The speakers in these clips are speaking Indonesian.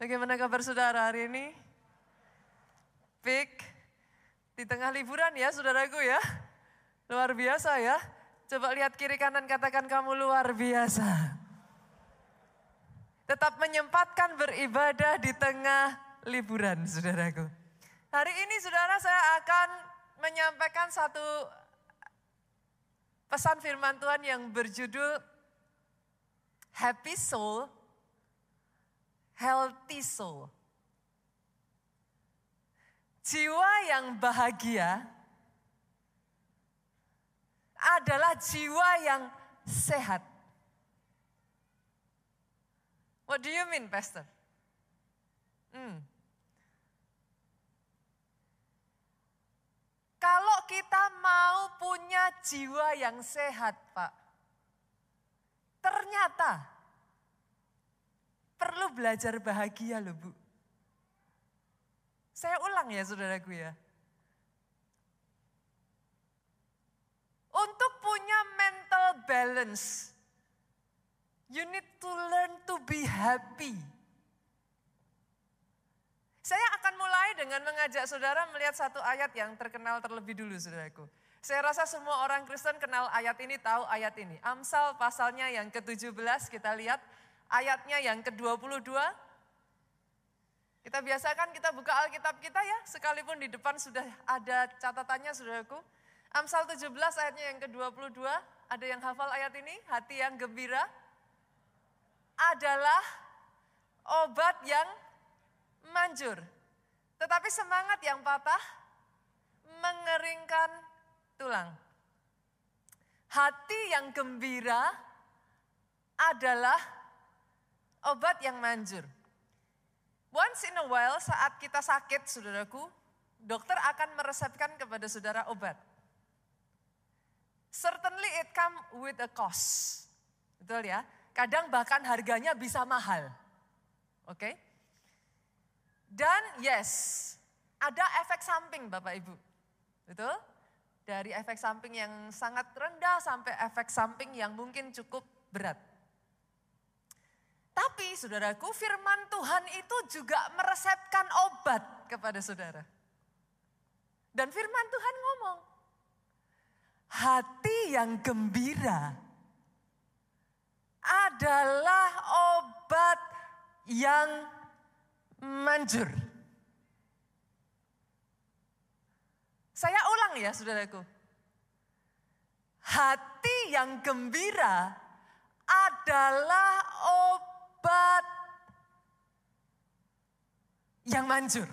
Bagaimana kabar saudara hari ini? Pik, di tengah liburan ya saudaraku ya. Luar biasa ya. Coba lihat kiri kanan katakan kamu luar biasa. Tetap menyempatkan beribadah di tengah liburan saudaraku. Hari ini saudara saya akan menyampaikan satu pesan firman Tuhan yang berjudul Happy Soul, Healthy Soul. Jiwa yang bahagia adalah jiwa yang sehat. What do you mean, Pastor? Hmm. Kalau kita mau punya jiwa yang sehat, Pak, ternyata perlu belajar bahagia loh, Bu. Saya ulang ya, saudaraku ya. Untuk punya mental balance, you need to learn to be happy. Saya akan mulai dengan mengajak saudara melihat satu ayat yang terkenal terlebih dulu saudaraku. Saya rasa semua orang Kristen kenal ayat ini, tahu ayat ini. Amsal pasalnya yang ke-17 kita lihat ayatnya yang ke-22. Kita biasakan kita buka Alkitab kita ya, sekalipun di depan sudah ada catatannya saudaraku. Amsal 17 ayatnya yang ke-22, ada yang hafal ayat ini? Hati yang gembira adalah obat yang manjur. Tetapi semangat yang patah mengeringkan tulang. Hati yang gembira adalah obat yang manjur. Once in a while saat kita sakit saudaraku, dokter akan meresepkan kepada saudara obat. Certainly it come with a cost. Betul ya? Kadang bahkan harganya bisa mahal. Oke? Okay? Dan yes, ada efek samping Bapak Ibu. Betul? Dari efek samping yang sangat rendah sampai efek samping yang mungkin cukup berat. Tapi saudaraku firman Tuhan itu juga meresepkan obat kepada saudara. Dan firman Tuhan ngomong, hati yang gembira adalah obat yang manjur. Saya ulang ya saudaraku. Hati yang gembira adalah obat yang manjur.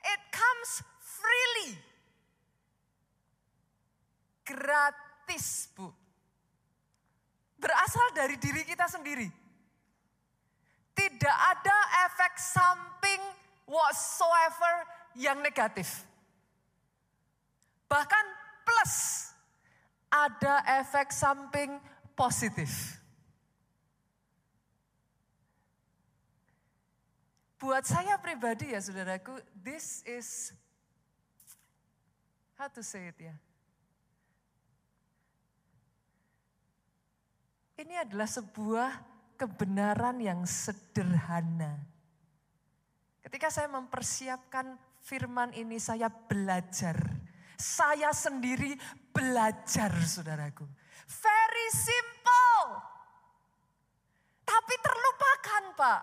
It comes freely. Gratis, Bu. Berasal dari diri kita sendiri. Tidak ada efek samping whatsoever yang negatif. Bahkan plus ada efek samping positif. Buat saya pribadi ya saudaraku, this is, how to say it ya. Ini adalah sebuah kebenaran yang sederhana. Ketika saya mempersiapkan firman ini, saya belajar. Saya sendiri belajar, saudaraku. Very simple. Tapi terlupakan, Pak.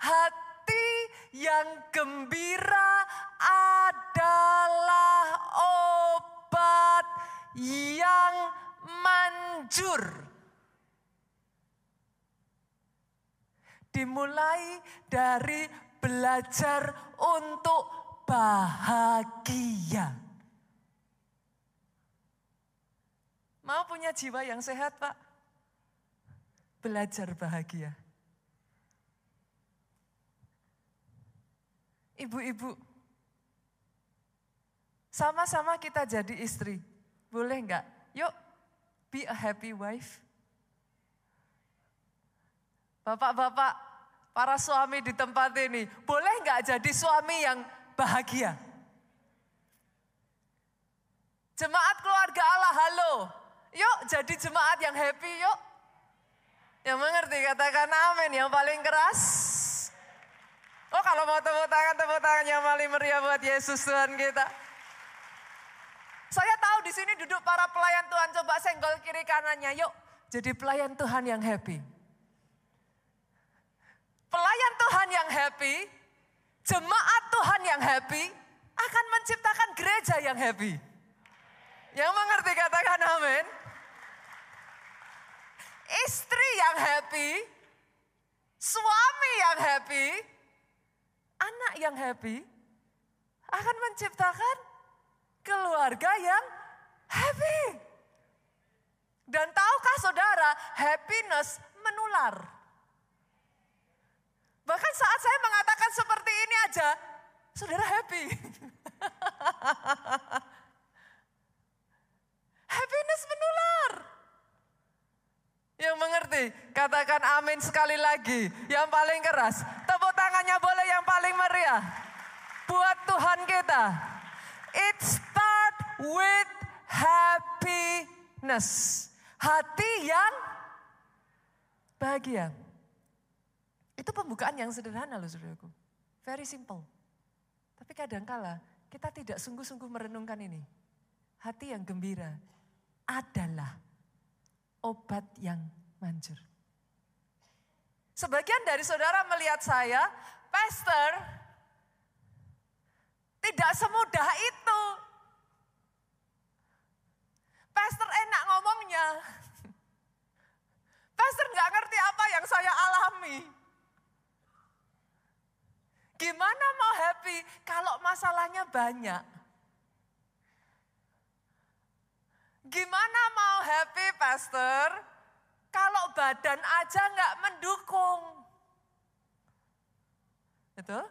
Hati yang gembira adalah obat yang manjur. Dimulai dari belajar untuk bahagia. Mau punya jiwa yang sehat, Pak? Belajar bahagia. Ibu-ibu, sama-sama kita jadi istri. Boleh enggak? Yuk, be a happy wife. Bapak-bapak, para suami di tempat ini, boleh enggak jadi suami yang bahagia? Jemaat keluarga Allah, halo. Yuk jadi jemaat yang happy yuk. katakan amin yang paling keras. Oh kalau mau tepuk tangan, tepuk tangan yang paling meriah buat Yesus Tuhan kita. Saya tahu di sini duduk para pelayan Tuhan, coba senggol kiri kanannya, yuk jadi pelayan Tuhan yang happy. Pelayan Tuhan yang happy, jemaat Tuhan yang happy, akan menciptakan gereja yang happy. Yang mengerti katakan amin. Istri yang happy, suami yang happy, anak yang happy, akan menciptakan keluarga yang happy. Dan tahukah saudara, happiness menular. Bahkan saat saya mengatakan seperti ini aja, saudara happy. happiness menular. Yang mengerti, katakan amin sekali lagi. Yang paling keras, tepuk tangannya boleh yang paling meriah. Buat Tuhan kita. It start with happiness. Hati yang bahagia. Itu pembukaan yang sederhana loh saudaraku. Very simple. Tapi kadangkala kita tidak sungguh-sungguh merenungkan ini. Hati yang gembira adalah obat yang manjur. Sebagian dari saudara melihat saya, pastor, tidak semudah itu. Pastor enak ngomongnya. Pastor nggak ngerti apa yang saya alami. Gimana mau happy kalau masalahnya banyak? Gimana mau happy pastor kalau badan aja nggak mendukung? Betul?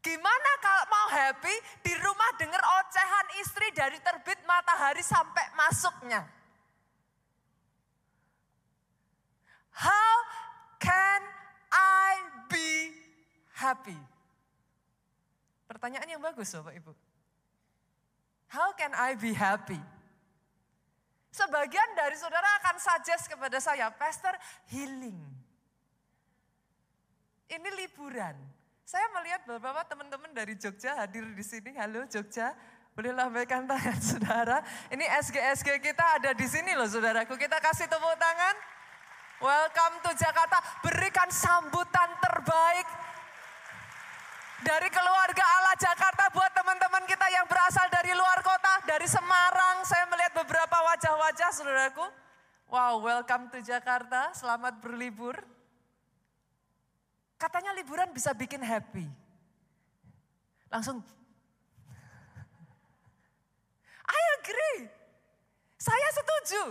Gimana kalau mau happy di rumah dengar ocehan istri dari terbit matahari sampai masuknya? How can I be happy? Pertanyaan yang bagus Bapak Ibu. How can I be happy? Sebagian dari saudara akan suggest kepada saya, Pastor healing. Ini liburan. Saya melihat beberapa teman-teman dari Jogja hadir di sini. Halo Jogja, boleh lambaikan tangan saudara. Ini SG-SG kita ada di sini loh saudaraku. Kita kasih tepuk tangan. Welcome to Jakarta. Berikan sambutan terbaik dari keluarga Allah Jakarta buat teman-teman kita yang berasal dari luar kota, dari Semarang. Saya melihat beberapa wajah-wajah saudaraku. Wow, welcome to Jakarta. Selamat berlibur. Katanya liburan bisa bikin happy. Langsung. I agree. Saya setuju.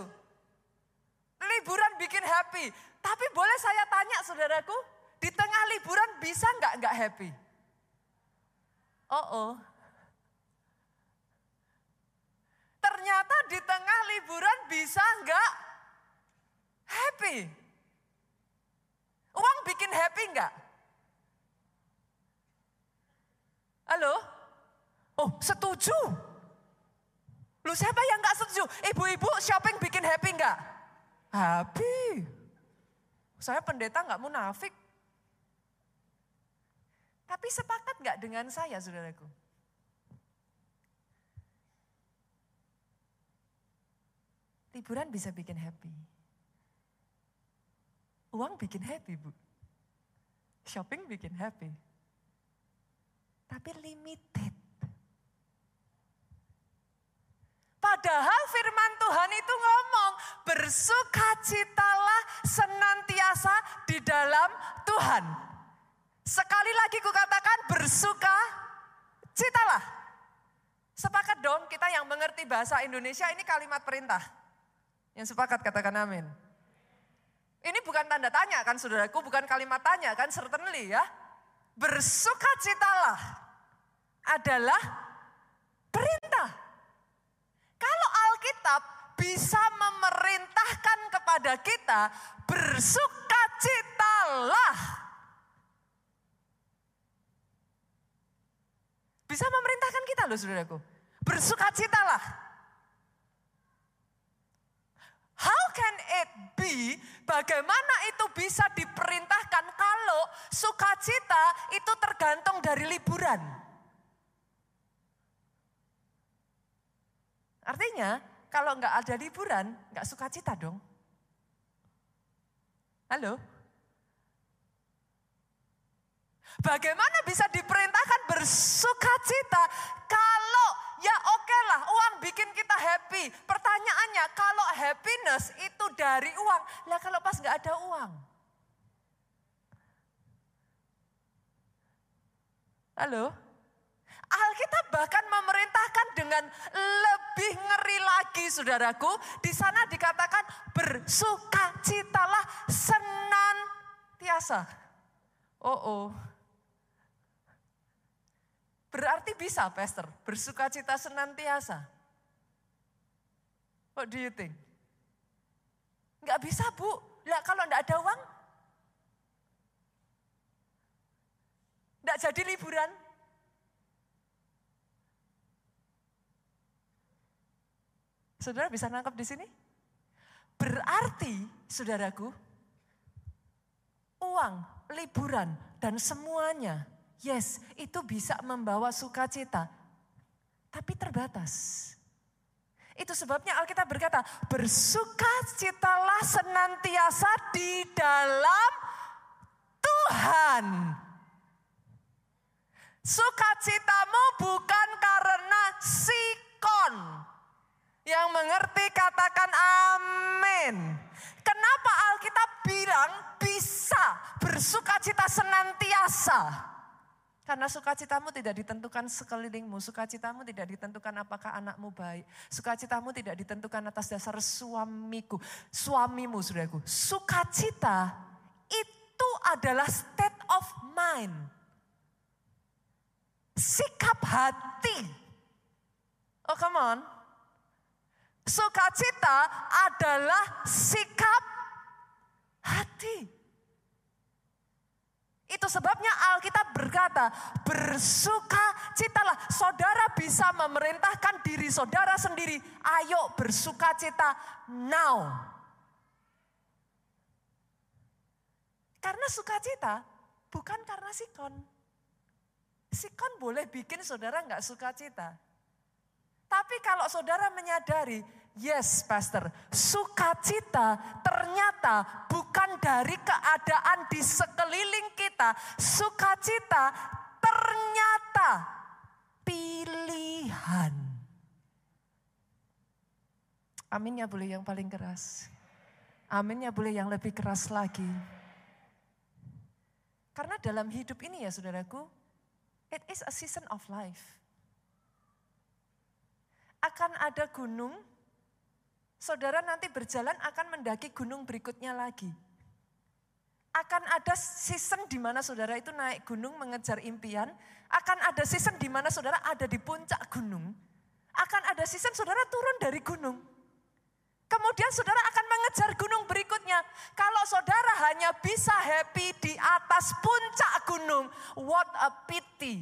Liburan bikin happy. Tapi boleh saya tanya saudaraku, di tengah liburan bisa nggak nggak happy? Oh oh. Ternyata di tengah liburan bisa nggak happy? Uang bikin happy nggak? Halo? Oh setuju. Lu siapa yang nggak setuju? Ibu-ibu shopping bikin happy nggak? Happy. Saya pendeta nggak munafik. Tapi sepakat nggak dengan saya saudaraku? Liburan bisa bikin happy. Uang bikin happy bu. Shopping bikin happy. Tapi limited. Padahal firman Tuhan itu ngomong, bersukacitalah senantiasa di dalam Tuhan. Sekali lagi kukatakan bersuka citalah. Sepakat dong kita yang mengerti bahasa Indonesia ini kalimat perintah. Yang sepakat katakan amin. Ini bukan tanda tanya kan saudaraku, bukan kalimat tanya kan certainly ya. Bersukacitalah adalah perintah. Kalau Alkitab bisa memerintahkan kepada kita bersukacitalah Bisa memerintahkan kita loh saudaraku. Bersukacitalah. How can it be? Bagaimana itu bisa diperintahkan kalau sukacita itu tergantung dari liburan? Artinya, kalau nggak ada liburan, nggak sukacita dong. Halo? Bagaimana bisa diperintahkan bersuka cita kalau ya oke okay lah uang bikin kita happy. Pertanyaannya kalau happiness itu dari uang, lah kalau pas nggak ada uang. Halo? Alkitab bahkan memerintahkan dengan lebih ngeri lagi saudaraku. Di sana dikatakan bersukacitalah senantiasa. Oh oh, Berarti bisa, Pastor, bersuka cita senantiasa. What do you think? Enggak bisa, Bu. Lah kalau enggak ada uang, enggak jadi liburan. Saudara bisa nangkap di sini? Berarti, saudaraku, uang, liburan, dan semuanya Yes, itu bisa membawa sukacita, tapi terbatas. Itu sebabnya Alkitab berkata, bersukacitalah senantiasa di dalam Tuhan. Sukacitamu bukan karena sikon. Yang mengerti katakan amin. Kenapa Alkitab bilang bisa bersukacita senantiasa? Karena sukacitamu tidak ditentukan sekelilingmu, sukacitamu tidak ditentukan apakah anakmu baik, sukacitamu tidak ditentukan atas dasar suamiku, suamimu saudaraku. Sukacita itu adalah state of mind. Sikap hati. Oh come on. Sukacita adalah sikap hati. Itu sebabnya Alkitab berkata, bersuka citalah. Saudara bisa memerintahkan diri saudara sendiri. Ayo bersuka cita now. Karena sukacita bukan karena sikon. Sikon boleh bikin saudara nggak suka cita. Tapi kalau saudara menyadari Yes, Pastor. Sukacita ternyata bukan dari keadaan di sekeliling kita. Sukacita ternyata pilihan. Aminnya boleh yang paling keras. Aminnya boleh yang lebih keras lagi. Karena dalam hidup ini ya saudaraku, it is a season of life. Akan ada gunung, saudara nanti berjalan akan mendaki gunung berikutnya lagi. Akan ada season di mana saudara itu naik gunung mengejar impian. Akan ada season di mana saudara ada di puncak gunung. Akan ada season saudara turun dari gunung. Kemudian saudara akan mengejar gunung berikutnya. Kalau saudara hanya bisa happy di atas puncak gunung, what a pity.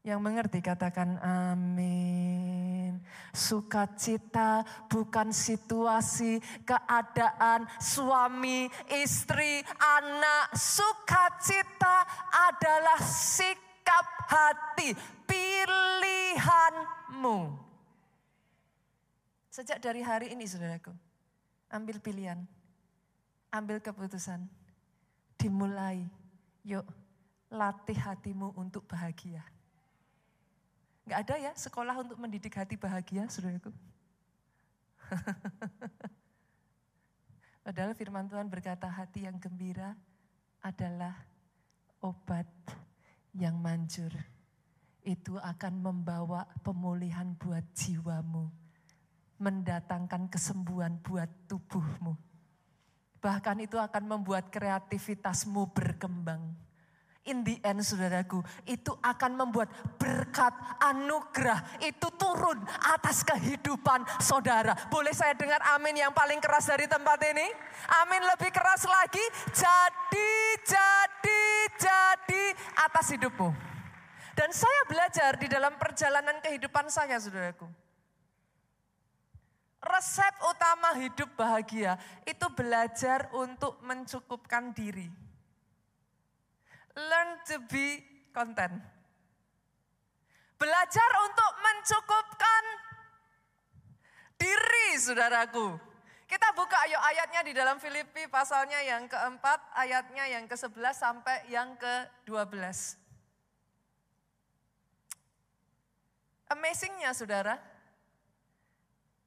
Yang mengerti katakan amin. Sukacita bukan situasi, keadaan, suami, istri, anak. Sukacita adalah sikap hati, pilihanmu. Sejak dari hari ini saudaraku, ambil pilihan, ambil keputusan, dimulai. Yuk, latih hatimu untuk bahagia. Enggak ada ya sekolah untuk mendidik hati bahagia, saudaraku. Padahal firman Tuhan berkata hati yang gembira adalah obat yang manjur. Itu akan membawa pemulihan buat jiwamu. Mendatangkan kesembuhan buat tubuhmu. Bahkan itu akan membuat kreativitasmu berkembang in the end saudaraku, itu akan membuat berkat anugerah itu turun atas kehidupan saudara. Boleh saya dengar amin yang paling keras dari tempat ini? Amin lebih keras lagi. Jadi, jadi, jadi atas hidupmu. Dan saya belajar di dalam perjalanan kehidupan saya saudaraku. resep utama hidup bahagia itu belajar untuk mencukupkan diri. Learn to be content. Belajar untuk mencukupkan diri, saudaraku. Kita buka ayo ayatnya di dalam Filipi pasalnya yang keempat, ayatnya yang ke-11 sampai yang ke-12. Amazingnya saudara,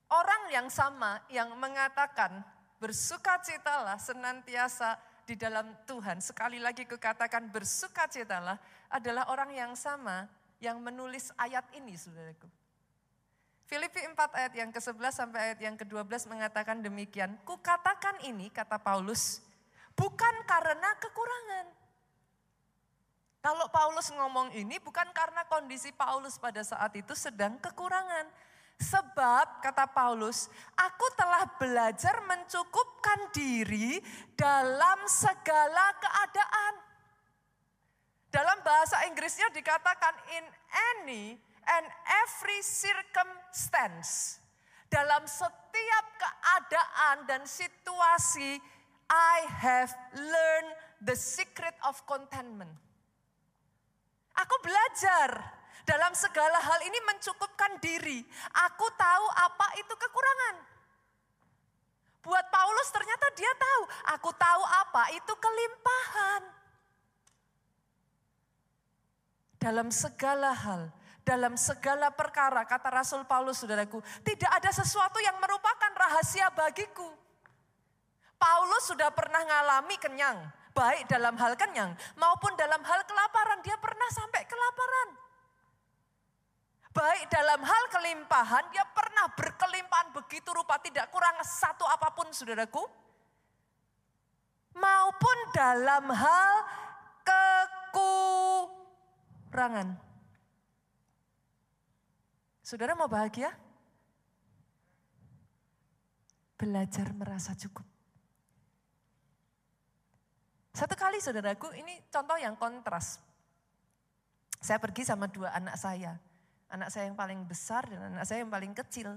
orang yang sama yang mengatakan bersukacitalah senantiasa di dalam Tuhan. Sekali lagi kukatakan bersukacitalah adalah orang yang sama yang menulis ayat ini saudaraku. Filipi 4 ayat yang ke-11 sampai ayat yang ke-12 mengatakan demikian. Kukatakan ini kata Paulus bukan karena kekurangan kalau Paulus ngomong ini bukan karena kondisi Paulus pada saat itu sedang kekurangan. Sebab kata Paulus, aku telah belajar mencukupkan diri dalam segala keadaan. Dalam bahasa Inggrisnya dikatakan in any and every circumstance. Dalam setiap keadaan dan situasi, I have learned the secret of contentment. Aku belajar dalam segala hal ini mencukupkan diri. Aku tahu apa itu kekurangan. Buat Paulus ternyata dia tahu, aku tahu apa itu kelimpahan. Dalam segala hal, dalam segala perkara, kata Rasul Paulus saudaraku, tidak ada sesuatu yang merupakan rahasia bagiku. Paulus sudah pernah ngalami kenyang, baik dalam hal kenyang maupun dalam hal kelaparan. Dia pernah sampai kelaparan. Baik dalam hal kelimpahan, dia pernah berkelimpahan begitu rupa tidak kurang satu apa pun saudaraku. Maupun dalam hal kekurangan. Saudara mau bahagia? Belajar merasa cukup. Satu kali saudaraku, ini contoh yang kontras. Saya pergi sama dua anak saya. Anak saya yang paling besar dan anak saya yang paling kecil.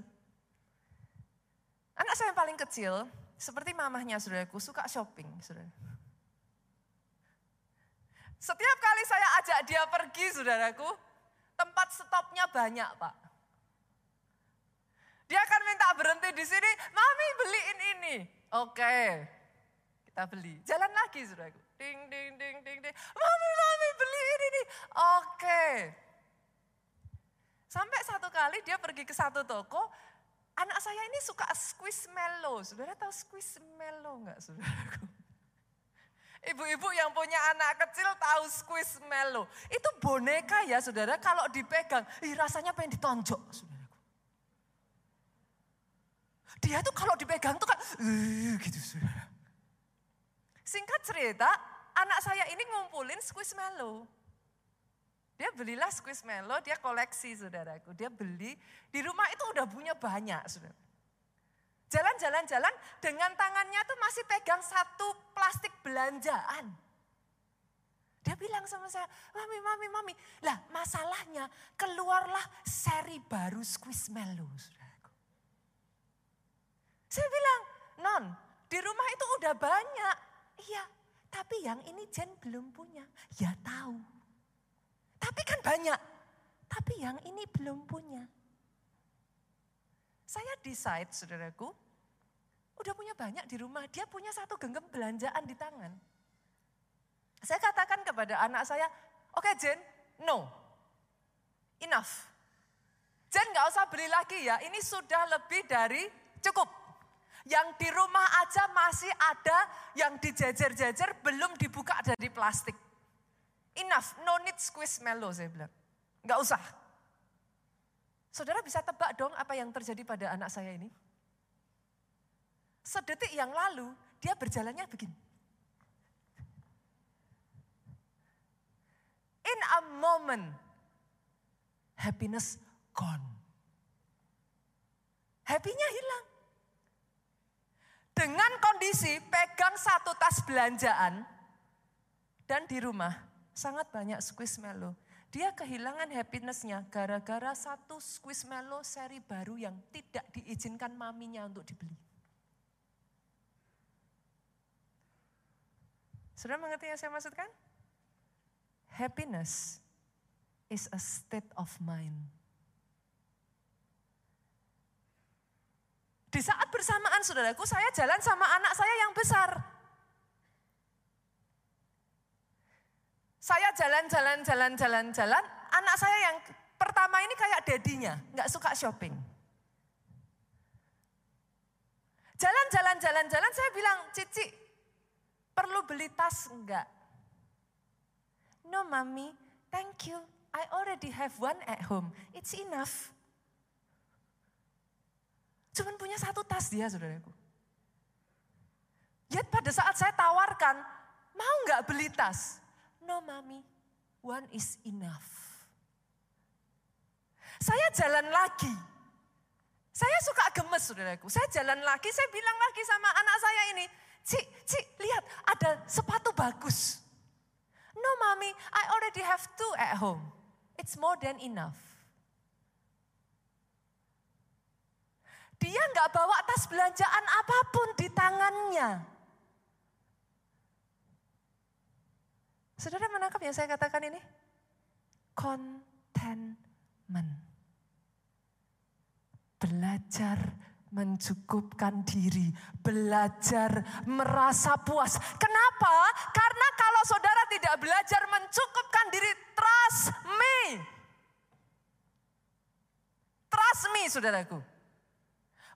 Anak saya yang paling kecil, seperti mamahnya saudaraku, suka shopping. Saudara. Setiap kali saya ajak dia pergi saudaraku, tempat stopnya banyak pak. Dia akan minta berhenti di sini, mami beliin ini. Oke, kita beli. Jalan lagi saudaraku. Ding, ding, ding, ding, ding. Mami, mami beli ini. Oke. Sampai satu kali dia pergi ke satu toko, anak saya ini suka squishmallow. Saudara tahu squishmallow enggak saudaraku? Ibu-ibu yang punya anak kecil tahu squishmallow. Itu boneka ya saudara, kalau dipegang, ih, rasanya pengen ditonjok saudaraku. Dia tuh kalau dipegang tuh kan, uh, gitu saudara. Singkat cerita, anak saya ini ngumpulin squishmallow. Dia belilah squishmallow, dia koleksi saudaraku. Dia beli, di rumah itu udah punya banyak saudara. Jalan-jalan-jalan dengan tangannya tuh masih pegang satu plastik belanjaan. Dia bilang sama saya, mami, mami, mami. Lah masalahnya keluarlah seri baru Squishmallow. Saudaraku. Saya bilang, non di rumah itu udah banyak. Iya, tapi yang ini Jen belum punya. Ya tahu. Tapi kan banyak. Tapi yang ini belum punya. Saya decide, saudaraku, udah punya banyak di rumah. Dia punya satu genggam belanjaan di tangan. Saya katakan kepada anak saya, oke okay, Jen, no. Enough. Jen gak usah beli lagi ya, ini sudah lebih dari cukup. Yang di rumah aja masih ada yang dijejer-jejer belum dibuka dari plastik. Enough, no need squeeze mellow saya bilang. Enggak usah. Saudara bisa tebak dong apa yang terjadi pada anak saya ini? Sedetik yang lalu dia berjalannya begini. In a moment, happiness gone. Happy-nya hilang. Dengan kondisi pegang satu tas belanjaan dan di rumah sangat banyak squishmallow. Dia kehilangan happinessnya gara-gara satu Squishmallow seri baru yang tidak diizinkan maminya untuk dibeli. Sudah mengerti yang saya maksudkan? Happiness is a state of mind. Di saat bersamaan saudaraku, saya jalan sama anak saya yang besar. Saya jalan-jalan, jalan-jalan, jalan. Anak saya yang pertama ini kayak dedinya, nggak suka shopping. Jalan-jalan, jalan-jalan, saya bilang, Cici, perlu beli tas enggak? No, mami, thank you. I already have one at home. It's enough. Cuman punya satu tas dia, saudaraku. Yet pada saat saya tawarkan, mau nggak beli tas? No mami, one is enough. Saya jalan lagi. Saya suka gemes saudaraku. Saya jalan lagi, saya bilang lagi sama anak saya ini. Cik, cik, lihat ada sepatu bagus. No mami, I already have two at home. It's more than enough. Dia nggak bawa tas belanjaan apa pun di tangannya. Saudara menangkap yang saya katakan ini? Contentment. Belajar mencukupkan diri, belajar merasa puas. Kenapa? Karena kalau saudara tidak belajar mencukupkan diri, trust me. Trust me, saudaraku.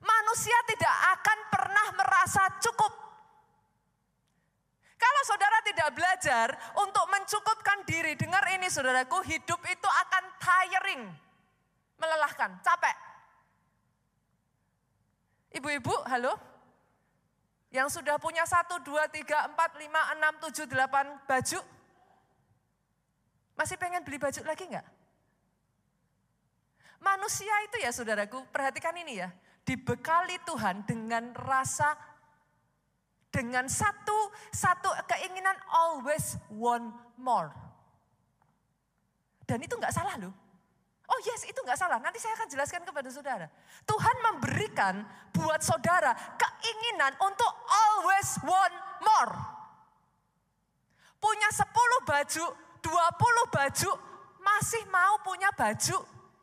Manusia tidak akan pernah merasa cukup kalau saudara tidak belajar untuk mencukupkan diri, dengar ini saudaraku, hidup itu akan tiring, melelahkan, capek. Ibu-ibu, halo? Yang sudah punya satu, dua, tiga, empat, lima, enam, tujuh, delapan baju, masih pengen beli baju lagi enggak? Manusia itu ya saudaraku, perhatikan ini ya, dibekali Tuhan dengan rasa dengan satu satu keinginan always want more. Dan itu nggak salah loh. Oh yes, itu nggak salah. Nanti saya akan jelaskan kepada saudara. Tuhan memberikan buat saudara keinginan untuk always want more. Punya 10 baju, 20 baju, masih mau punya baju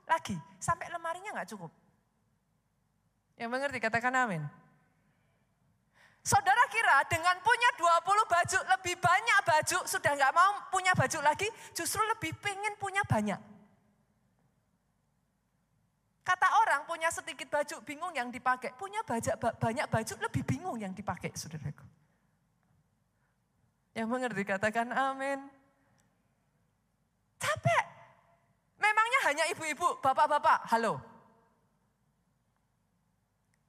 lagi. Sampai lemarinya nggak cukup. Yang mengerti katakan amin. Saudara kira dengan punya 20 baju, lebih banyak baju, sudah nggak mau punya baju lagi, justru lebih pengen punya banyak. Kata orang punya sedikit baju, bingung yang dipakai. Punya banyak, banyak baju, lebih bingung yang dipakai, saudaraku. Yang mengerti katakan amin. Capek. Memangnya hanya ibu-ibu, bapak-bapak, halo.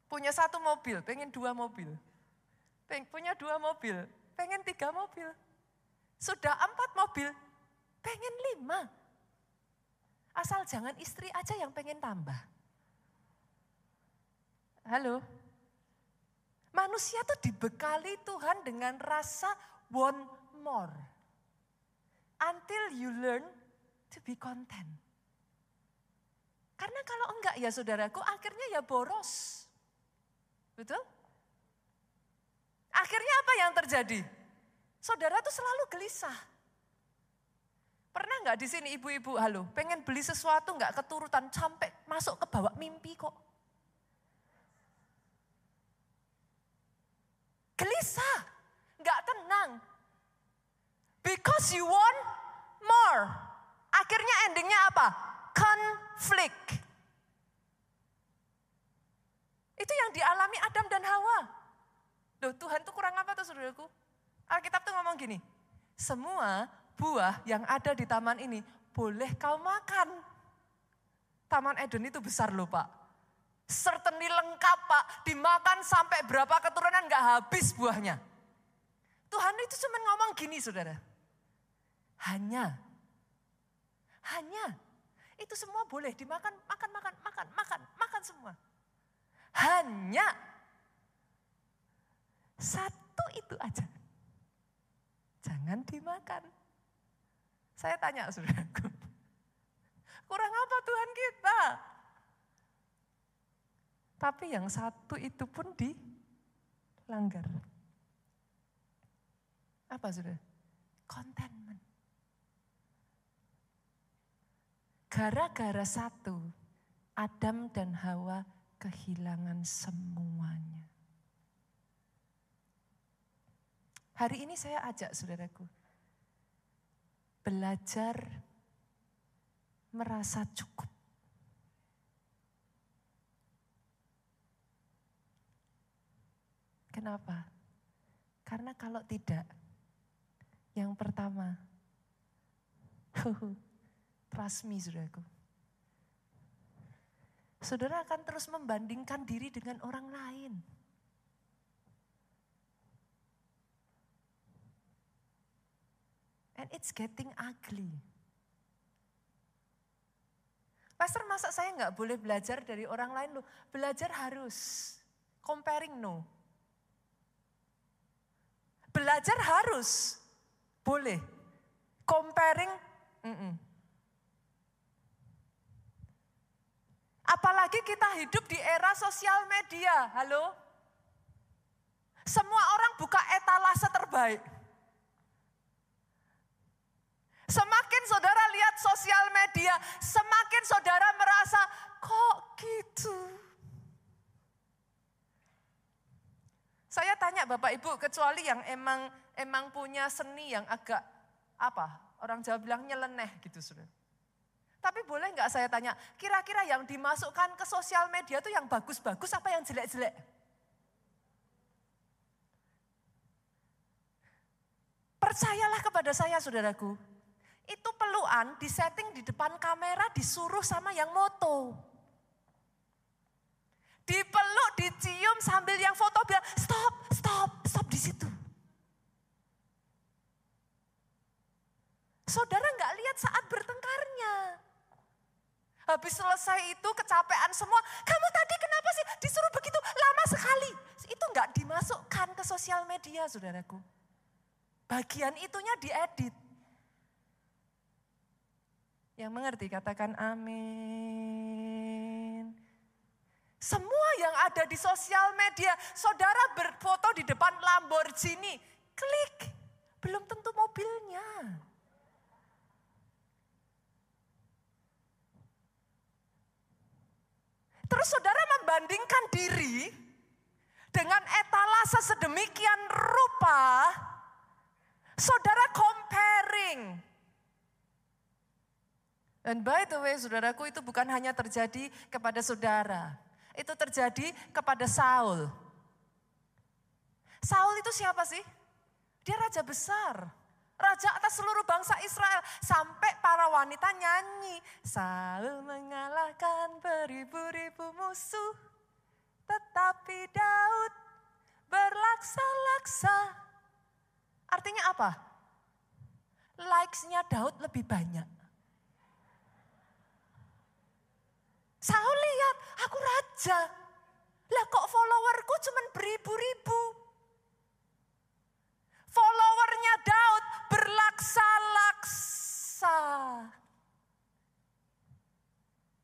Punya satu mobil, pengen dua mobil punya dua mobil, pengen tiga mobil. Sudah empat mobil, pengen lima. Asal jangan istri aja yang pengen tambah. Halo? Manusia tuh dibekali Tuhan dengan rasa want more. Until you learn to be content. Karena kalau enggak ya saudaraku akhirnya ya boros. Betul? Akhirnya apa yang terjadi? Saudara tuh selalu gelisah. Pernah nggak di sini ibu-ibu, halo, pengen beli sesuatu nggak keturutan sampai masuk ke bawah mimpi kok. Gelisah, nggak tenang. Because you want more. Akhirnya endingnya apa? Konflik. Itu yang dialami Adam dan Hawa. Loh Tuhan tuh kurang apa tuh saudaraku? Alkitab tuh ngomong gini, semua buah yang ada di taman ini boleh kau makan. Taman Eden itu besar loh Pak. Certainly lengkap Pak, dimakan sampai berapa keturunan gak habis buahnya. Tuhan itu cuma ngomong gini saudara. Hanya, hanya, itu semua boleh dimakan, makan, makan, makan, makan, makan semua. Hanya satu itu aja. Jangan dimakan. Saya tanya saudaraku, Kurang apa Tuhan kita? Tapi yang satu itu pun dilanggar. Apa sudah? Contentment. Gara-gara satu, Adam dan Hawa kehilangan semuanya. Hari ini saya ajak saudaraku, belajar merasa cukup. Kenapa? Karena kalau tidak, yang pertama, trust me saudaraku. Saudara akan terus membandingkan diri dengan orang lain. And it's getting ugly. Pastor masa saya nggak boleh belajar dari orang lain loh. Belajar harus. Comparing no. Belajar harus. Boleh. Comparing, mm -mm. Apalagi kita hidup di era sosial media, halo? Semua orang buka etalase terbaik. Semakin saudara lihat sosial media, semakin saudara merasa, kok gitu? Saya tanya Bapak Ibu, kecuali yang emang emang punya seni yang agak apa? Orang Jawa bilang nyeleneh gitu sudah. Tapi boleh nggak saya tanya, kira-kira yang dimasukkan ke sosial media itu yang bagus-bagus apa yang jelek-jelek? Percayalah kepada saya saudaraku, itu peluan disetting di depan kamera disuruh sama yang moto. Dipeluk, dicium sambil yang foto bilang stop, stop, stop di situ. Saudara nggak lihat saat bertengkarnya. Habis selesai itu kecapean semua, kamu tadi kenapa sih disuruh begitu lama sekali? Itu nggak dimasukkan ke sosial media saudaraku. Bagian itunya diedit. Yang mengerti katakan amin. Semua yang ada di sosial media, saudara berfoto di depan Lamborghini, klik, belum tentu mobilnya. Terus saudara membandingkan diri dengan etalase sedemikian rupa, saudara comparing. Dan by the way saudaraku itu bukan hanya terjadi kepada saudara. Itu terjadi kepada Saul. Saul itu siapa sih? Dia raja besar. Raja atas seluruh bangsa Israel. Sampai para wanita nyanyi. Saul mengalahkan beribu-ribu musuh. Tetapi Daud berlaksa-laksa. Artinya apa? Likes-nya Daud lebih banyak. Saul lihat, aku raja. Lah kok followerku cuma beribu-ribu. Followernya Daud berlaksa-laksa.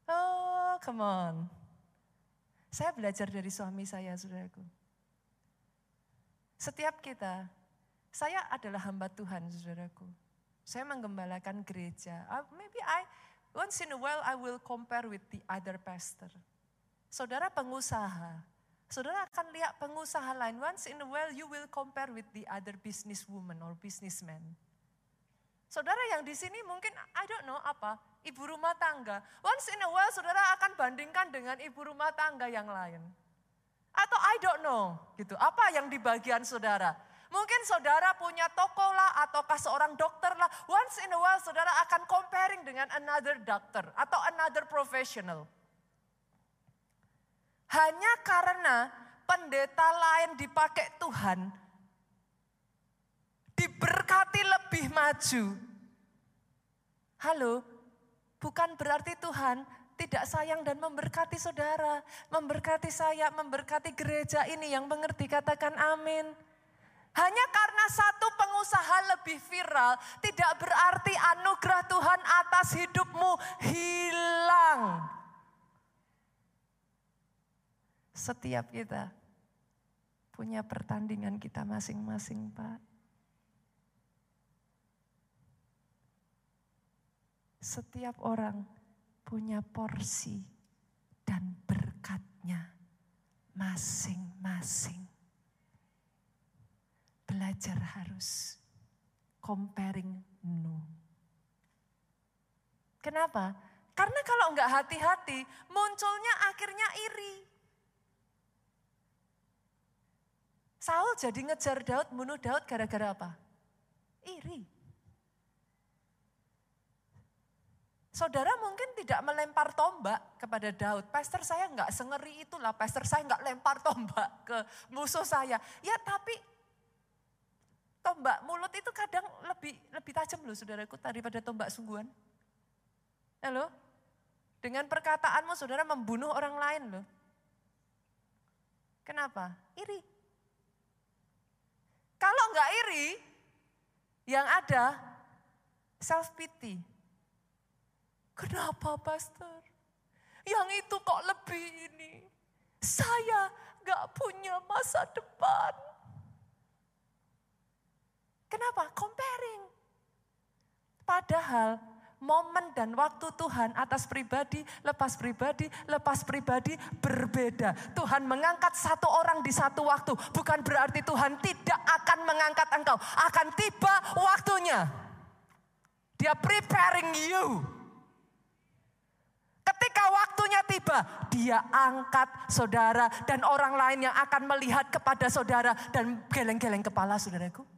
Oh, come on. Saya belajar dari suami saya, saudaraku. Setiap kita, saya adalah hamba Tuhan, saudaraku. Saya menggembalakan gereja. Uh, maybe I, once in a while I will compare with the other pastor. Saudara pengusaha, Saudara akan lihat pengusaha lain. Once in a while you will compare with the other businesswoman or businessman. Saudara yang di sini mungkin I don't know apa, ibu rumah tangga. Once in a while saudara akan bandingkan dengan ibu rumah tangga yang lain. Atau I don't know gitu. Apa yang di bagian saudara? Mungkin saudara punya toko lah ataukah seorang dokter lah. Once in a while saudara akan comparing dengan another doctor atau another professional. Hanya karena pendeta lain dipakai Tuhan, diberkati lebih maju. Halo, bukan berarti Tuhan tidak sayang dan memberkati saudara, memberkati saya, memberkati gereja ini yang mengerti katakan amin. Hanya karena satu pengusaha lebih viral, tidak berarti anugerah Tuhan atas hidupmu hilang. Setiap kita punya pertandingan kita masing-masing, Pak. Setiap orang punya porsi dan berkatnya masing-masing. Belajar harus comparing no. Kenapa? Karena kalau enggak hati-hati, munculnya akhirnya iri. Saul jadi ngejar Daud, bunuh Daud gara-gara apa? Iri. Saudara mungkin tidak melempar tombak kepada Daud. Pastor saya enggak sengeri itulah, pastor saya enggak lempar tombak ke musuh saya. Ya tapi tombak mulut itu kadang lebih lebih tajam loh saudaraku daripada tombak sungguhan. Halo? Dengan perkataanmu saudara membunuh orang lain loh. Kenapa? Iri. Kalau enggak iri, yang ada self pity Kenapa pastor? Yang itu kok lebih ini? Saya gak punya masa depan. Kenapa? Comparing. Padahal momen dan waktu Tuhan atas pribadi, lepas pribadi, lepas pribadi berbeda. Tuhan mengangkat satu orang di satu waktu. Bukan berarti Tuhan tidak akan mengangkat engkau. Akan tiba waktunya. Dia preparing you Ketika waktunya tiba, dia angkat saudara dan orang lain yang akan melihat kepada saudara dan geleng-geleng kepala saudaraku.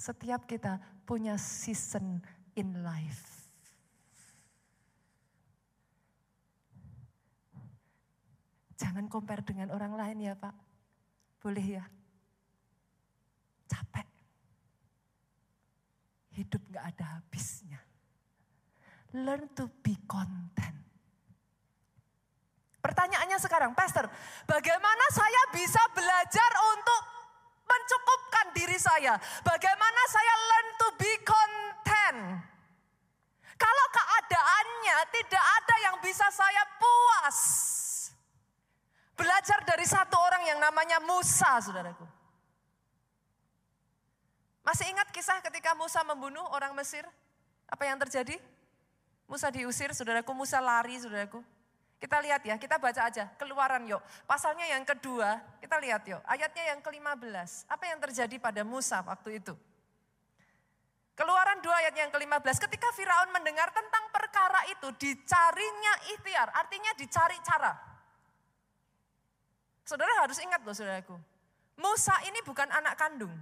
Setiap kita punya season in life. Jangan compare dengan orang lain ya Pak. Boleh ya? Capek. Hidup gak ada habisnya. Learn to be content. Pertanyaannya sekarang, Pastor, bagaimana saya bisa belajar untuk mencukupkan diri saya? Bagaimana saya learn to be content? Kalau keadaannya tidak ada yang bisa saya puas. Belajar dari satu orang yang namanya Musa, saudaraku. Masih ingat kisah ketika Musa membunuh orang Mesir? Apa yang terjadi? Musa diusir, saudaraku, Musa lari, saudaraku. Kita lihat ya, kita baca aja, keluaran yuk. Pasalnya yang kedua, kita lihat yuk, ayatnya yang ke-15. Apa yang terjadi pada Musa waktu itu? Keluaran 2 ayat yang ke-15, ketika Firaun mendengar tentang perkara itu, dicarinya ikhtiar, artinya dicari cara. Saudara harus ingat loh saudaraku, Musa ini bukan anak kandung.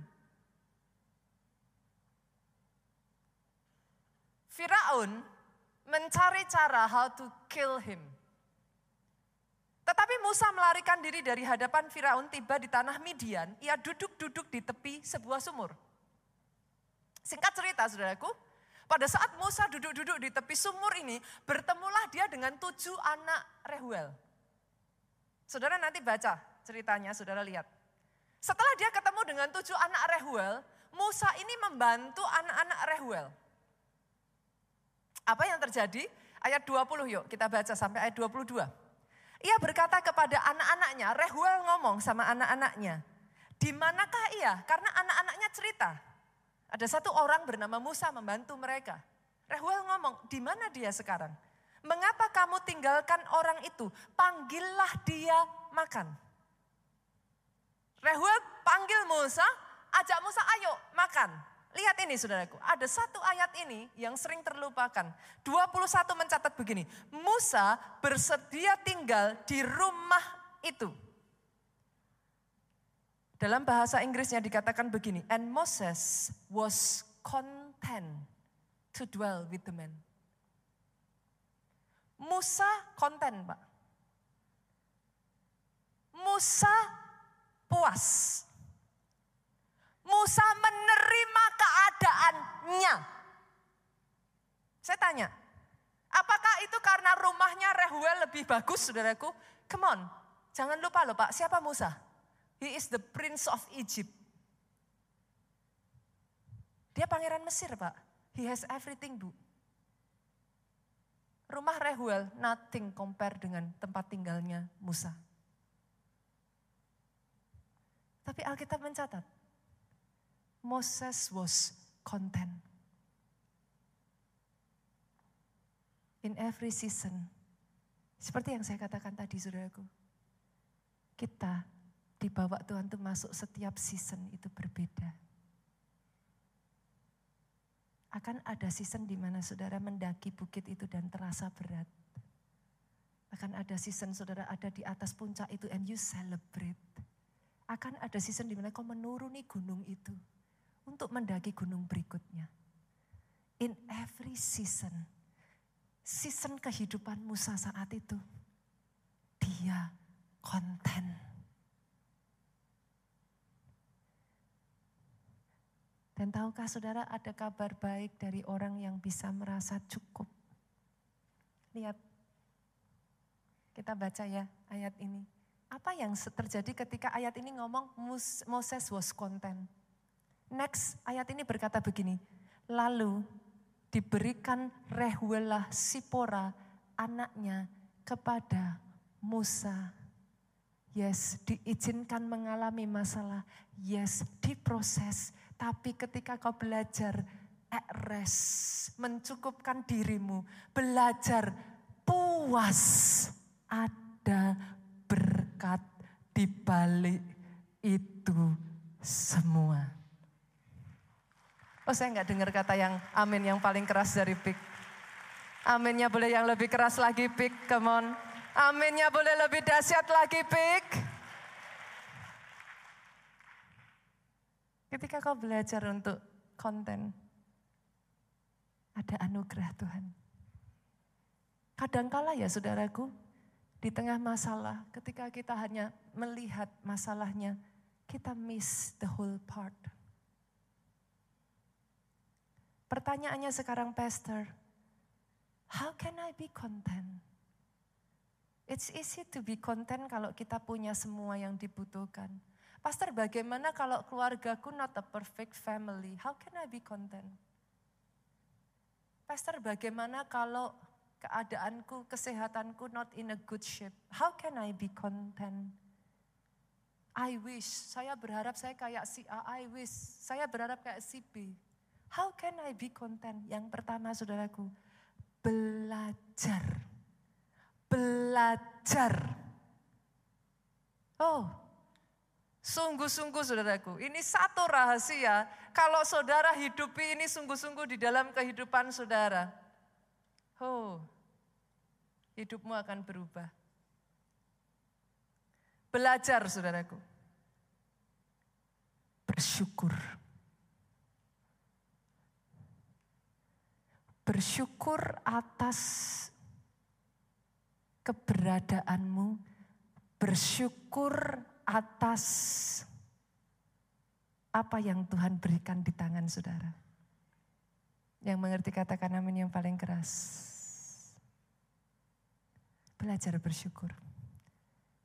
Firaun mencari cara how to kill him. Tetapi Musa melarikan diri dari hadapan Firaun tiba di tanah Midian, ia duduk-duduk di tepi sebuah sumur. Singkat cerita saudaraku, pada saat Musa duduk-duduk di tepi sumur ini, bertemulah dia dengan tujuh anak Rehuel. Saudara nanti baca ceritanya, saudara lihat. Setelah dia ketemu dengan tujuh anak Rehuel, Musa ini membantu anak-anak Rehuel. Apa yang terjadi? Ayat 20 yuk kita baca sampai ayat 22. Ia berkata kepada anak-anaknya, Rehuel ngomong sama anak-anaknya. Di manakah ia? Karena anak-anaknya cerita. Ada satu orang bernama Musa membantu mereka. Rehuel ngomong, di mana dia sekarang? Mengapa kamu tinggalkan orang itu? Panggillah dia makan. Rehuel panggil Musa, ajak Musa ayo makan. Lihat ini saudaraku, ada satu ayat ini yang sering terlupakan. 21 mencatat begini, Musa bersedia tinggal di rumah itu. Dalam bahasa Inggrisnya dikatakan begini, and Moses was content to dwell with the man. Musa konten, Pak. Musa puas Musa menerima keadaannya. Saya tanya, apakah itu karena rumahnya Rehuel lebih bagus, saudaraku? Come on, jangan lupa loh Pak, siapa Musa? He is the prince of Egypt. Dia pangeran Mesir Pak. He has everything Bu. Rumah Rehuel nothing compare dengan tempat tinggalnya Musa. Tapi Alkitab mencatat, Moses was content. In every season, seperti yang saya katakan tadi saudaraku, kita dibawa Tuhan itu masuk setiap season itu berbeda. Akan ada season di mana saudara mendaki bukit itu dan terasa berat. Akan ada season saudara ada di atas puncak itu and you celebrate. Akan ada season di mana kau menuruni gunung itu untuk mendaki gunung berikutnya. In every season, season kehidupan Musa saat itu, dia konten. Dan tahukah saudara ada kabar baik dari orang yang bisa merasa cukup. Lihat, kita baca ya ayat ini. Apa yang terjadi ketika ayat ini ngomong Moses was content. Next, ayat ini berkata begini. Lalu diberikan Rehuelah Sipora anaknya kepada Musa. Yes, diizinkan mengalami masalah. Yes, diproses tapi ketika kau belajar ekres, mencukupkan dirimu, belajar puas, ada berkat di balik itu semua. Oh saya nggak dengar kata yang amin yang paling keras dari Pik. Aminnya boleh yang lebih keras lagi Pik, come on. Aminnya boleh lebih dahsyat lagi Pik. Ketika kau belajar untuk konten, ada anugerah Tuhan. Kadangkala ya saudaraku, di tengah masalah, ketika kita hanya melihat masalahnya, kita miss the whole part. Pertanyaannya sekarang pastor, how can I be content? It's easy to be content kalau kita punya semua yang dibutuhkan. Pastor bagaimana kalau keluargaku not a perfect family? How can I be content? Pastor bagaimana kalau keadaanku, kesehatanku not in a good shape? How can I be content? I wish, saya berharap saya kayak si A, I wish, saya berharap kayak si B. How can I be content? Yang pertama saudaraku, belajar. Belajar. Oh, Sungguh-sungguh saudaraku, ini satu rahasia. Kalau saudara hidupi ini sungguh-sungguh di dalam kehidupan saudara. Oh, hidupmu akan berubah. Belajar saudaraku. Bersyukur. Bersyukur atas keberadaanmu. Bersyukur atas apa yang Tuhan berikan di tangan saudara. Yang mengerti katakan amin yang paling keras. Belajar bersyukur.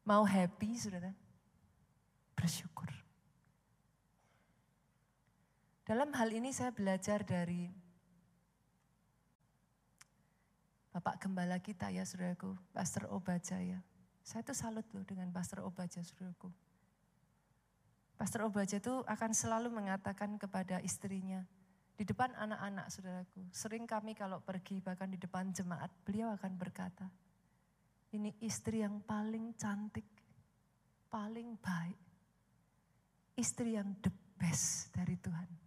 Mau happy saudara? Bersyukur. Dalam hal ini saya belajar dari Bapak Gembala kita ya saudaraku, Pastor Obajaya. Saya tuh salut loh dengan Pastor Obaja, saudaraku. Pastor Obaja itu akan selalu mengatakan kepada istrinya, di depan anak-anak saudaraku, sering kami kalau pergi bahkan di depan jemaat, beliau akan berkata, ini istri yang paling cantik, paling baik, istri yang the best dari Tuhan.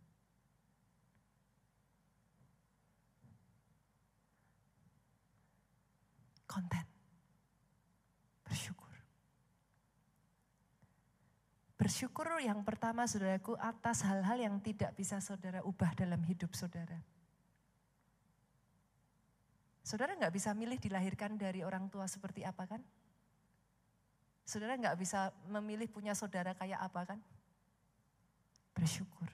Konten. Bersyukur. Bersyukur yang pertama saudaraku atas hal-hal yang tidak bisa saudara ubah dalam hidup saudara. Saudara nggak bisa milih dilahirkan dari orang tua seperti apa kan? Saudara nggak bisa memilih punya saudara kayak apa kan? Bersyukur.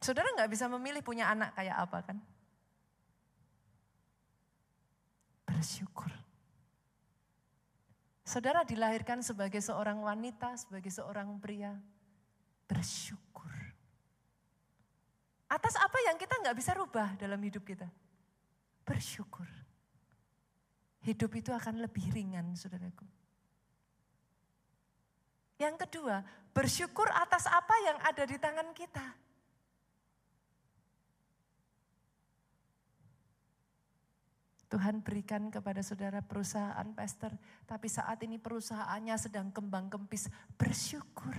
Saudara nggak bisa memilih punya anak kayak apa kan? Bersyukur. Saudara dilahirkan sebagai seorang wanita, sebagai seorang pria. bersyukur. Atas apa yang kita nggak bisa rubah dalam hidup kita? Bersyukur. Hidup itu akan lebih ringan, saudaraku. Yang kedua, bersyukur atas apa yang ada di tangan kita. Tuhan berikan kepada saudara perusahaan pastor, tapi saat ini perusahaannya sedang kembang kempis, bersyukur.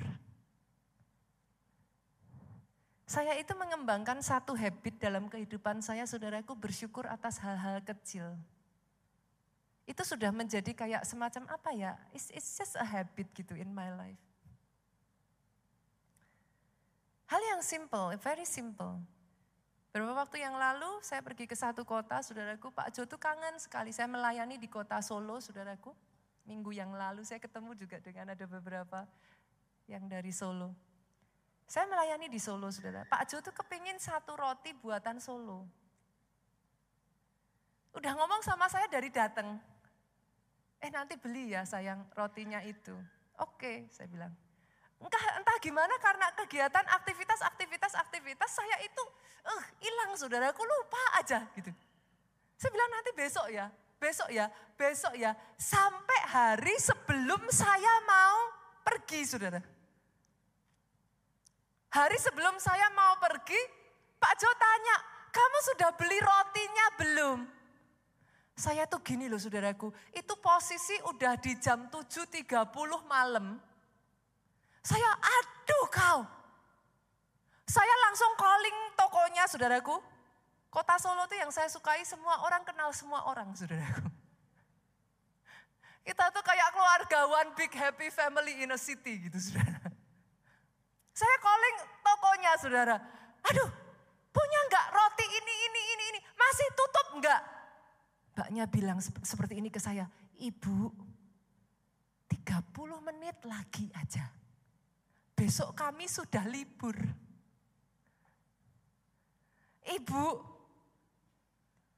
Saya itu mengembangkan satu habit dalam kehidupan saya, saudaraku bersyukur atas hal-hal kecil. Itu sudah menjadi kayak semacam apa ya, it's, it's just a habit gitu in my life. Hal yang simple, very simple. Beberapa waktu yang lalu saya pergi ke satu kota, saudaraku, Pak Jo tuh kangen sekali. Saya melayani di kota Solo, saudaraku. Minggu yang lalu saya ketemu juga dengan ada beberapa yang dari Solo. Saya melayani di Solo, saudara. Pak Jo tuh kepingin satu roti buatan Solo. Udah ngomong sama saya dari datang. Eh nanti beli ya sayang rotinya itu. Oke, saya bilang. Entah, entah gimana karena kegiatan aktivitas, aktivitas, aktivitas saya itu uh, hilang saudaraku lupa aja gitu. Saya bilang nanti besok ya, besok ya, besok ya. Sampai hari sebelum saya mau pergi saudara. Hari sebelum saya mau pergi, Pak Jo tanya, kamu sudah beli rotinya belum? Saya tuh gini loh saudaraku, itu posisi udah di jam 7.30 malam. Saya aduh kau. Saya langsung calling tokonya saudaraku. Kota Solo itu yang saya sukai semua orang kenal semua orang saudaraku. Kita tuh kayak keluarga one big happy family in a city gitu saudara. Saya calling tokonya saudara. Aduh punya enggak roti ini, ini, ini, ini. Masih tutup enggak? Mbaknya bilang seperti ini ke saya. Ibu 30 menit lagi aja besok kami sudah libur. Ibu,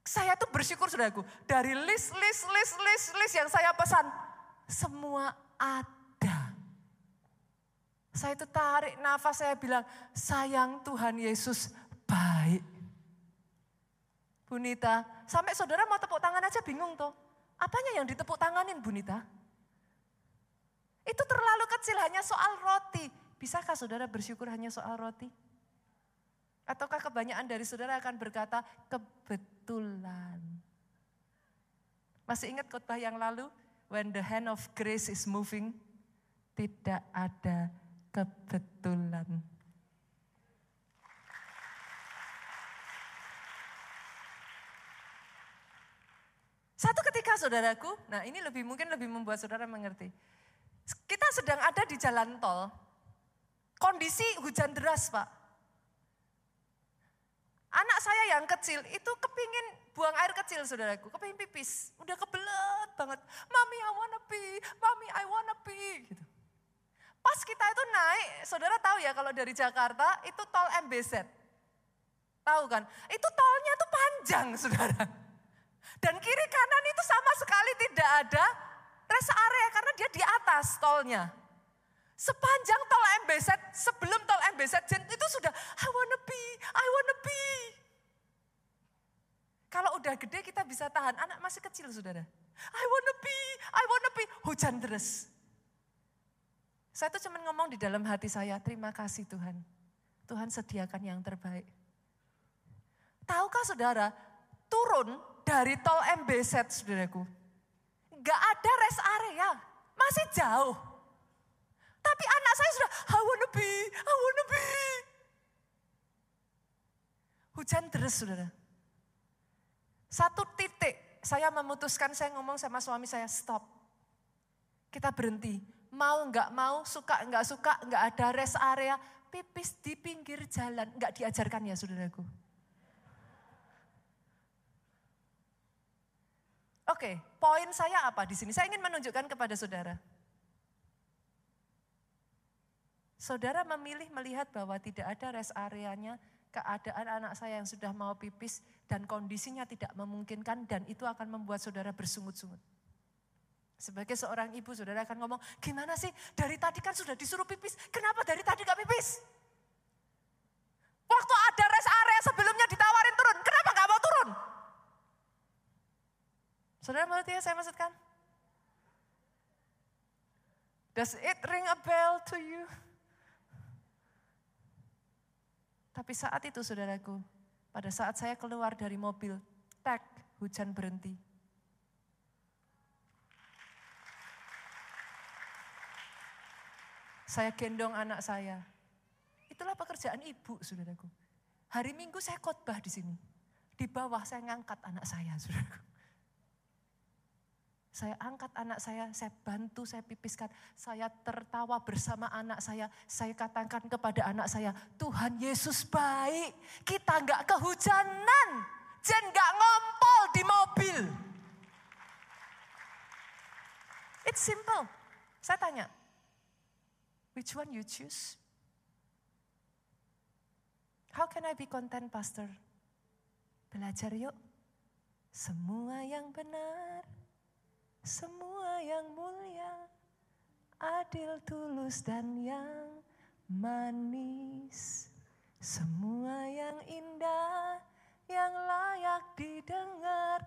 saya tuh bersyukur saudaraku, dari list, list, list, list, list yang saya pesan, semua ada. Saya itu tarik nafas, saya bilang, sayang Tuhan Yesus baik. Bunita, sampai saudara mau tepuk tangan aja bingung tuh. Apanya yang ditepuk tanganin Bunita? Itu terlalu kecil, hanya soal roti. Bisakah saudara bersyukur hanya soal roti? Ataukah kebanyakan dari saudara akan berkata kebetulan? Masih ingat khotbah yang lalu? When the hand of grace is moving, tidak ada kebetulan. Satu ketika saudaraku, nah ini lebih mungkin lebih membuat saudara mengerti. Kita sedang ada di jalan tol, Kondisi hujan deras Pak. Anak saya yang kecil itu kepingin buang air kecil saudaraku, kepingin pipis. Udah kebelet banget, mami I wanna pee, mami I wanna pee. Gitu. Pas kita itu naik, saudara tahu ya kalau dari Jakarta itu tol MBZ. Tahu kan? Itu tolnya tuh panjang saudara. Dan kiri kanan itu sama sekali tidak ada rest area karena dia di atas tolnya. Sepanjang tol MBZ, sebelum tol MBZ itu sudah I wanna be, I wanna be. Kalau udah gede kita bisa tahan, anak masih kecil saudara. I wanna be, I wanna be. Hujan deras. Saya tuh cuma ngomong di dalam hati saya, terima kasih Tuhan. Tuhan sediakan yang terbaik. Tahukah saudara, turun dari tol MBZ saudaraku. Gak ada rest area, masih jauh. Tapi anak saya sudah, I wanna be, I wanna be. Hujan deras saudara. Satu titik saya memutuskan, saya ngomong sama suami saya, stop. Kita berhenti. Mau nggak mau, suka nggak suka, nggak ada rest area, pipis di pinggir jalan. Nggak diajarkan ya saudaraku. Oke, poin saya apa di sini? Saya ingin menunjukkan kepada saudara. Saudara memilih melihat bahwa tidak ada rest areanya, keadaan anak saya yang sudah mau pipis dan kondisinya tidak memungkinkan dan itu akan membuat saudara bersungut-sungut. Sebagai seorang ibu, saudara akan ngomong, gimana sih dari tadi kan sudah disuruh pipis, kenapa dari tadi gak pipis? Waktu ada rest area sebelumnya ditawarin turun, kenapa gak mau turun? Saudara mengerti ya saya maksudkan? Does it ring a bell to you? Tapi saat itu saudaraku, pada saat saya keluar dari mobil, tak hujan berhenti. Saya gendong anak saya. Itulah pekerjaan ibu, saudaraku. Hari Minggu saya khotbah di sini. Di bawah saya ngangkat anak saya, saudaraku. Saya angkat anak saya, saya bantu, saya pipiskan. Saya tertawa bersama anak saya. Saya katakan kepada anak saya, Tuhan Yesus baik. Kita nggak kehujanan. Jen nggak ngompol di mobil. It's simple. Saya tanya, Which one you choose? How can I be content, Pastor? Belajar yuk. Semua yang benar, semua yang mulia, adil, tulus, dan yang manis. Semua yang indah, yang layak didengar,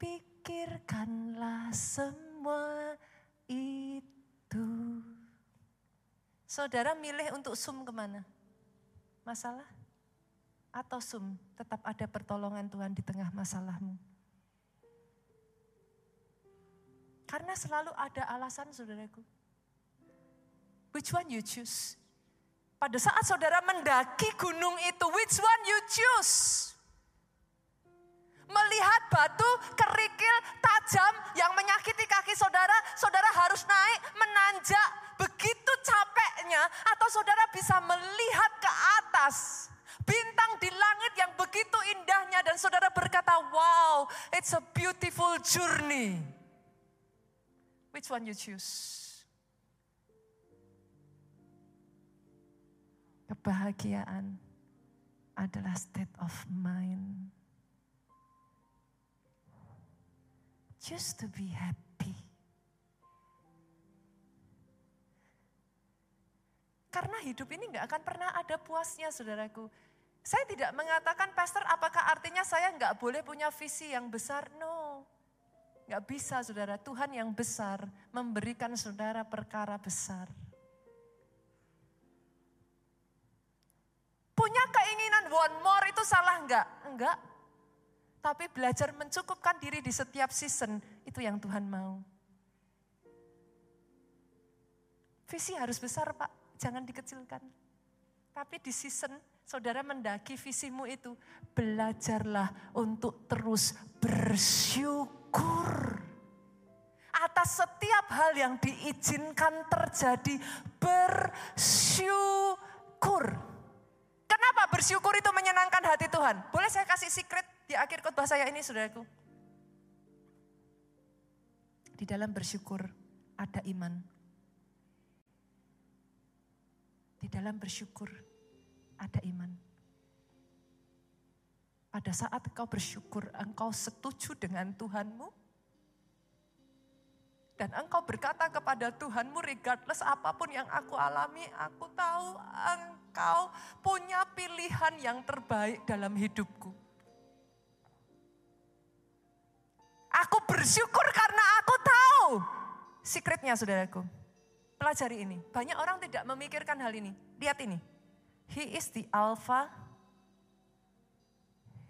pikirkanlah semua itu. Saudara milih untuk sum ke mana? Masalah? Atau sum tetap ada pertolongan Tuhan di tengah masalahmu? Karena selalu ada alasan saudaraku. Which one you choose? Pada saat saudara mendaki gunung itu, which one you choose? Melihat batu kerikil tajam yang menyakiti kaki saudara, saudara harus naik menanjak begitu capeknya atau saudara bisa melihat ke atas bintang di langit yang begitu indahnya dan saudara berkata, "Wow, it's a beautiful journey." Which one you choose? Kebahagiaan adalah state of mind. just to be happy. Karena hidup ini nggak akan pernah ada puasnya, saudaraku. Saya tidak mengatakan, Pastor, apakah artinya saya nggak boleh punya visi yang besar? No, nggak bisa, saudara. Tuhan yang besar memberikan saudara perkara besar. Punya keinginan one more itu salah nggak? Enggak, tapi belajar mencukupkan diri di setiap season, itu yang Tuhan mau. Visi harus besar Pak, jangan dikecilkan. Tapi di season saudara mendaki visimu itu, belajarlah untuk terus bersyukur. Atas setiap hal yang diizinkan terjadi, bersyukur. Kenapa bersyukur itu menyenangkan hati Tuhan? Boleh saya kasih secret di akhir khotbah saya ini saudaraku. Di dalam bersyukur ada iman. Di dalam bersyukur ada iman. Pada saat engkau bersyukur, engkau setuju dengan Tuhanmu, dan engkau berkata kepada Tuhanmu regardless apa pun yang aku alami, aku tahu engkau punya pilihan yang terbaik dalam hidupku. Aku bersyukur karena aku tahu. Secretnya saudaraku. Pelajari ini. Banyak orang tidak memikirkan hal ini. Lihat ini. He is the Alpha.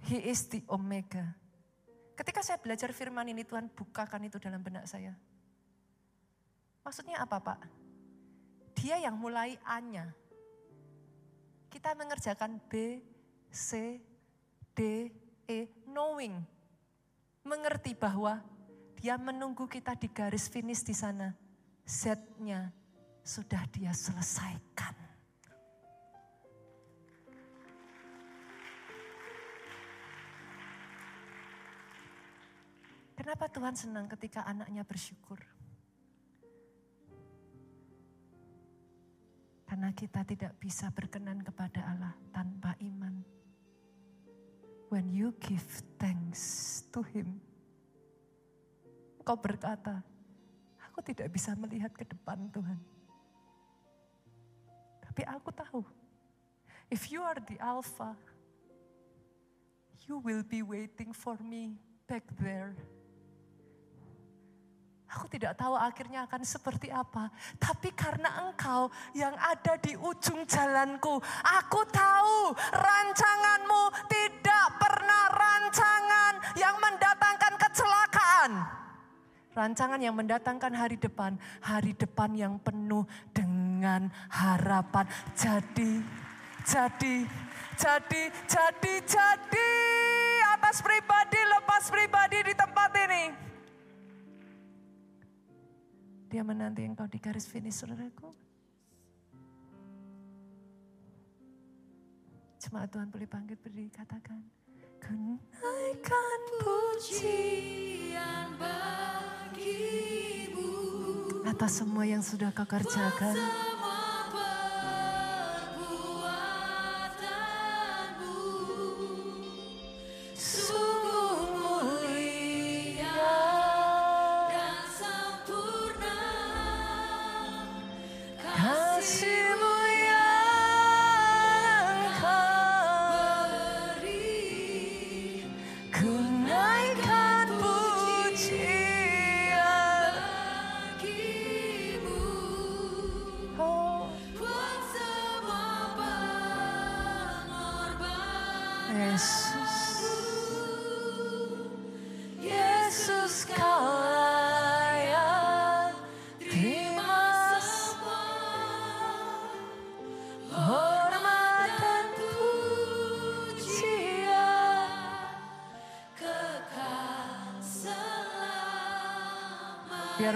He is the Omega. Ketika saya belajar firman ini Tuhan bukakan itu dalam benak saya. Maksudnya apa Pak? Dia yang mulai A-nya. Kita mengerjakan B, C, D, E, knowing mengerti bahwa dia menunggu kita di garis finish di sana. Setnya sudah dia selesaikan. Kenapa Tuhan senang ketika anaknya bersyukur? Karena kita tidak bisa berkenan kepada Allah tanpa iman when you give thanks to Him. Kau berkata, Aku tidak bisa melihat ke depan Tuhan. Tapi aku tahu, if you are the Alpha, you will be waiting for me back there. Aku tidak tahu akhirnya akan seperti apa. Tapi karena engkau yang ada di ujung jalanku. Aku tahu rancanganmu tidak pernah rancangan yang mendatangkan kecelakaan. Rancangan yang mendatangkan hari depan. Hari depan yang penuh dengan harapan. Jadi, jadi, jadi, jadi, jadi. Atas pribadi, lepas pribadi di tempat ini dia menanti engkau di garis finish, saudaraku. Cuma Tuhan boleh bangkit berdiri, katakan. Kenaikan pujian bagimu. Atas semua yang sudah kau kerjakan.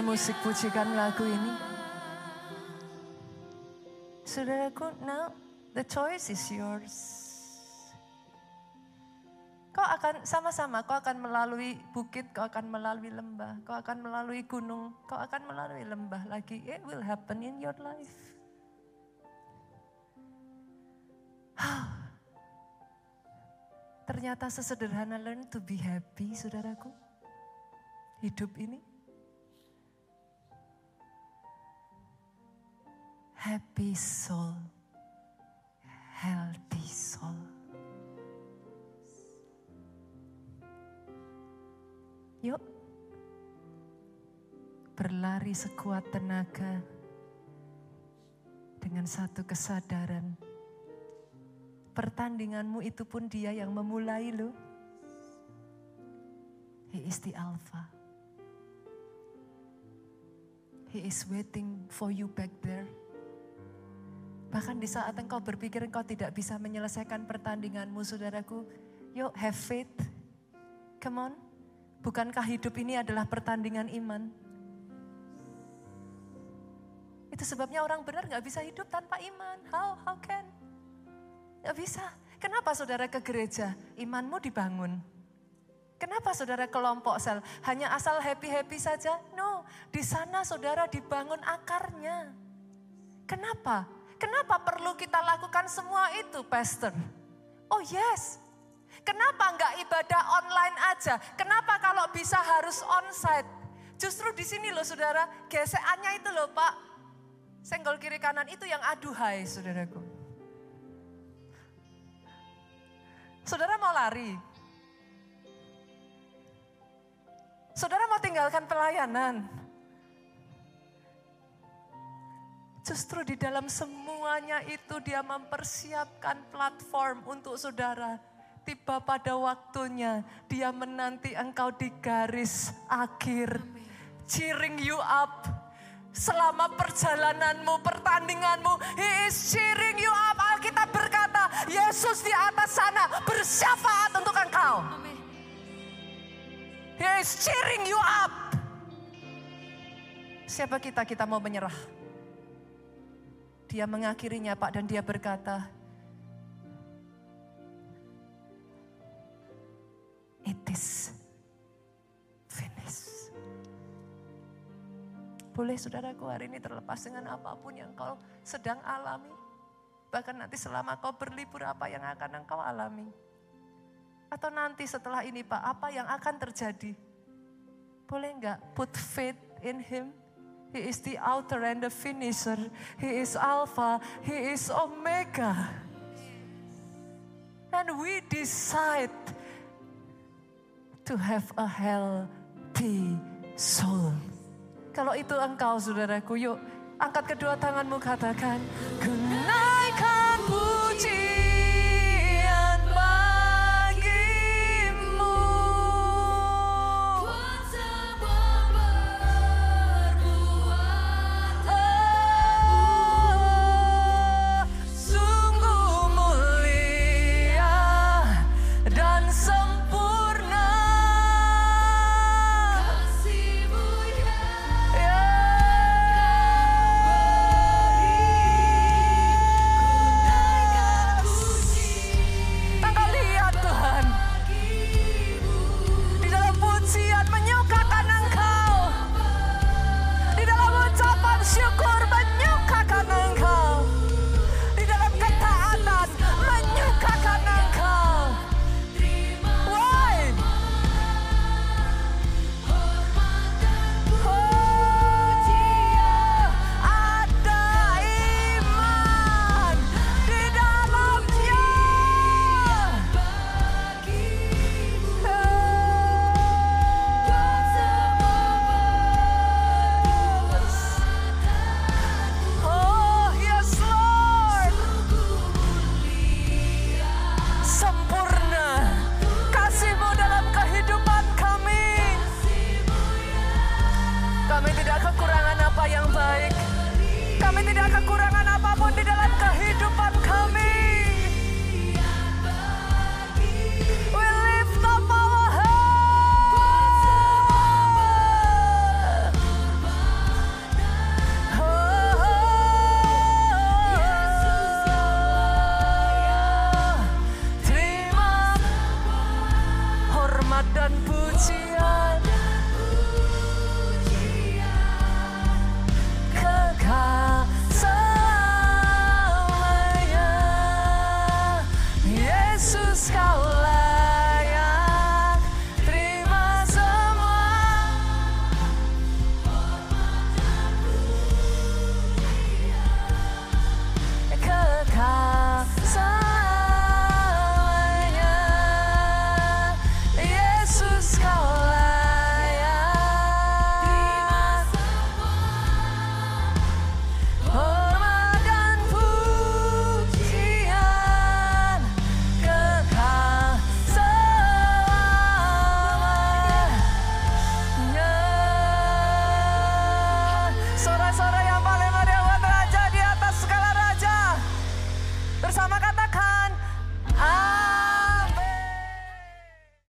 Musik pujikan lagu ini. Saudaraku, now the choice is yours. Kau akan sama-sama, kau akan melalui bukit, kau akan melalui lembah, kau akan melalui gunung, kau akan melalui lembah lagi. It will happen in your life. Ternyata sesederhana learn to be happy, saudaraku. Hidup ini. Happy soul, healthy soul. Yuk, berlari sekuat tenaga dengan satu kesadaran. Pertandinganmu itu pun dia yang memulai lo. He is the Alpha. He is waiting for you back there. Bahkan di saat engkau berpikir engkau tidak bisa menyelesaikan pertandinganmu, saudaraku, yuk have faith. Come on. Bukankah hidup ini adalah pertandingan iman? Itu sebabnya orang benar gak bisa hidup tanpa iman. How? How can? Gak bisa. Kenapa saudara ke gereja? Imanmu dibangun. Kenapa saudara kelompok sel? Hanya asal happy-happy saja? No, di sana saudara dibangun akarnya. Kenapa? Kenapa perlu kita lakukan semua itu, Pastor? Oh yes. Kenapa enggak ibadah online aja? Kenapa kalau bisa harus onsite? Justru di sini loh saudara, gesekannya itu loh Pak. Senggol kiri kanan itu yang aduhai saudaraku. Saudara mau lari. Saudara mau tinggalkan pelayanan. Justru di dalam semuanya itu dia mempersiapkan platform untuk saudara. Tiba pada waktunya dia menanti engkau di garis akhir. Cheering you up. Selama perjalananmu, pertandinganmu, He is cheering you up. Alkitab berkata, Yesus di atas sana bersyafaat untuk engkau. He is cheering you up. Siapa kita kita mau menyerah? Dia mengakhirinya Pak dan dia berkata, It is finished. Boleh saudaraku hari ini terlepas dengan apa pun yang kau sedang alami. Bahkan nanti selama kau berlibur apa yang akan engkau alami. Atau nanti setelah ini Pak, apa yang akan terjadi? Boleh enggak put faith in him? He is the author and the finisher. He is Alpha. He is Omega. And we decide to have a healthy soul. Kalau itu engkau saudaraku, yuk angkat kedua tanganmu katakan, Kenaikan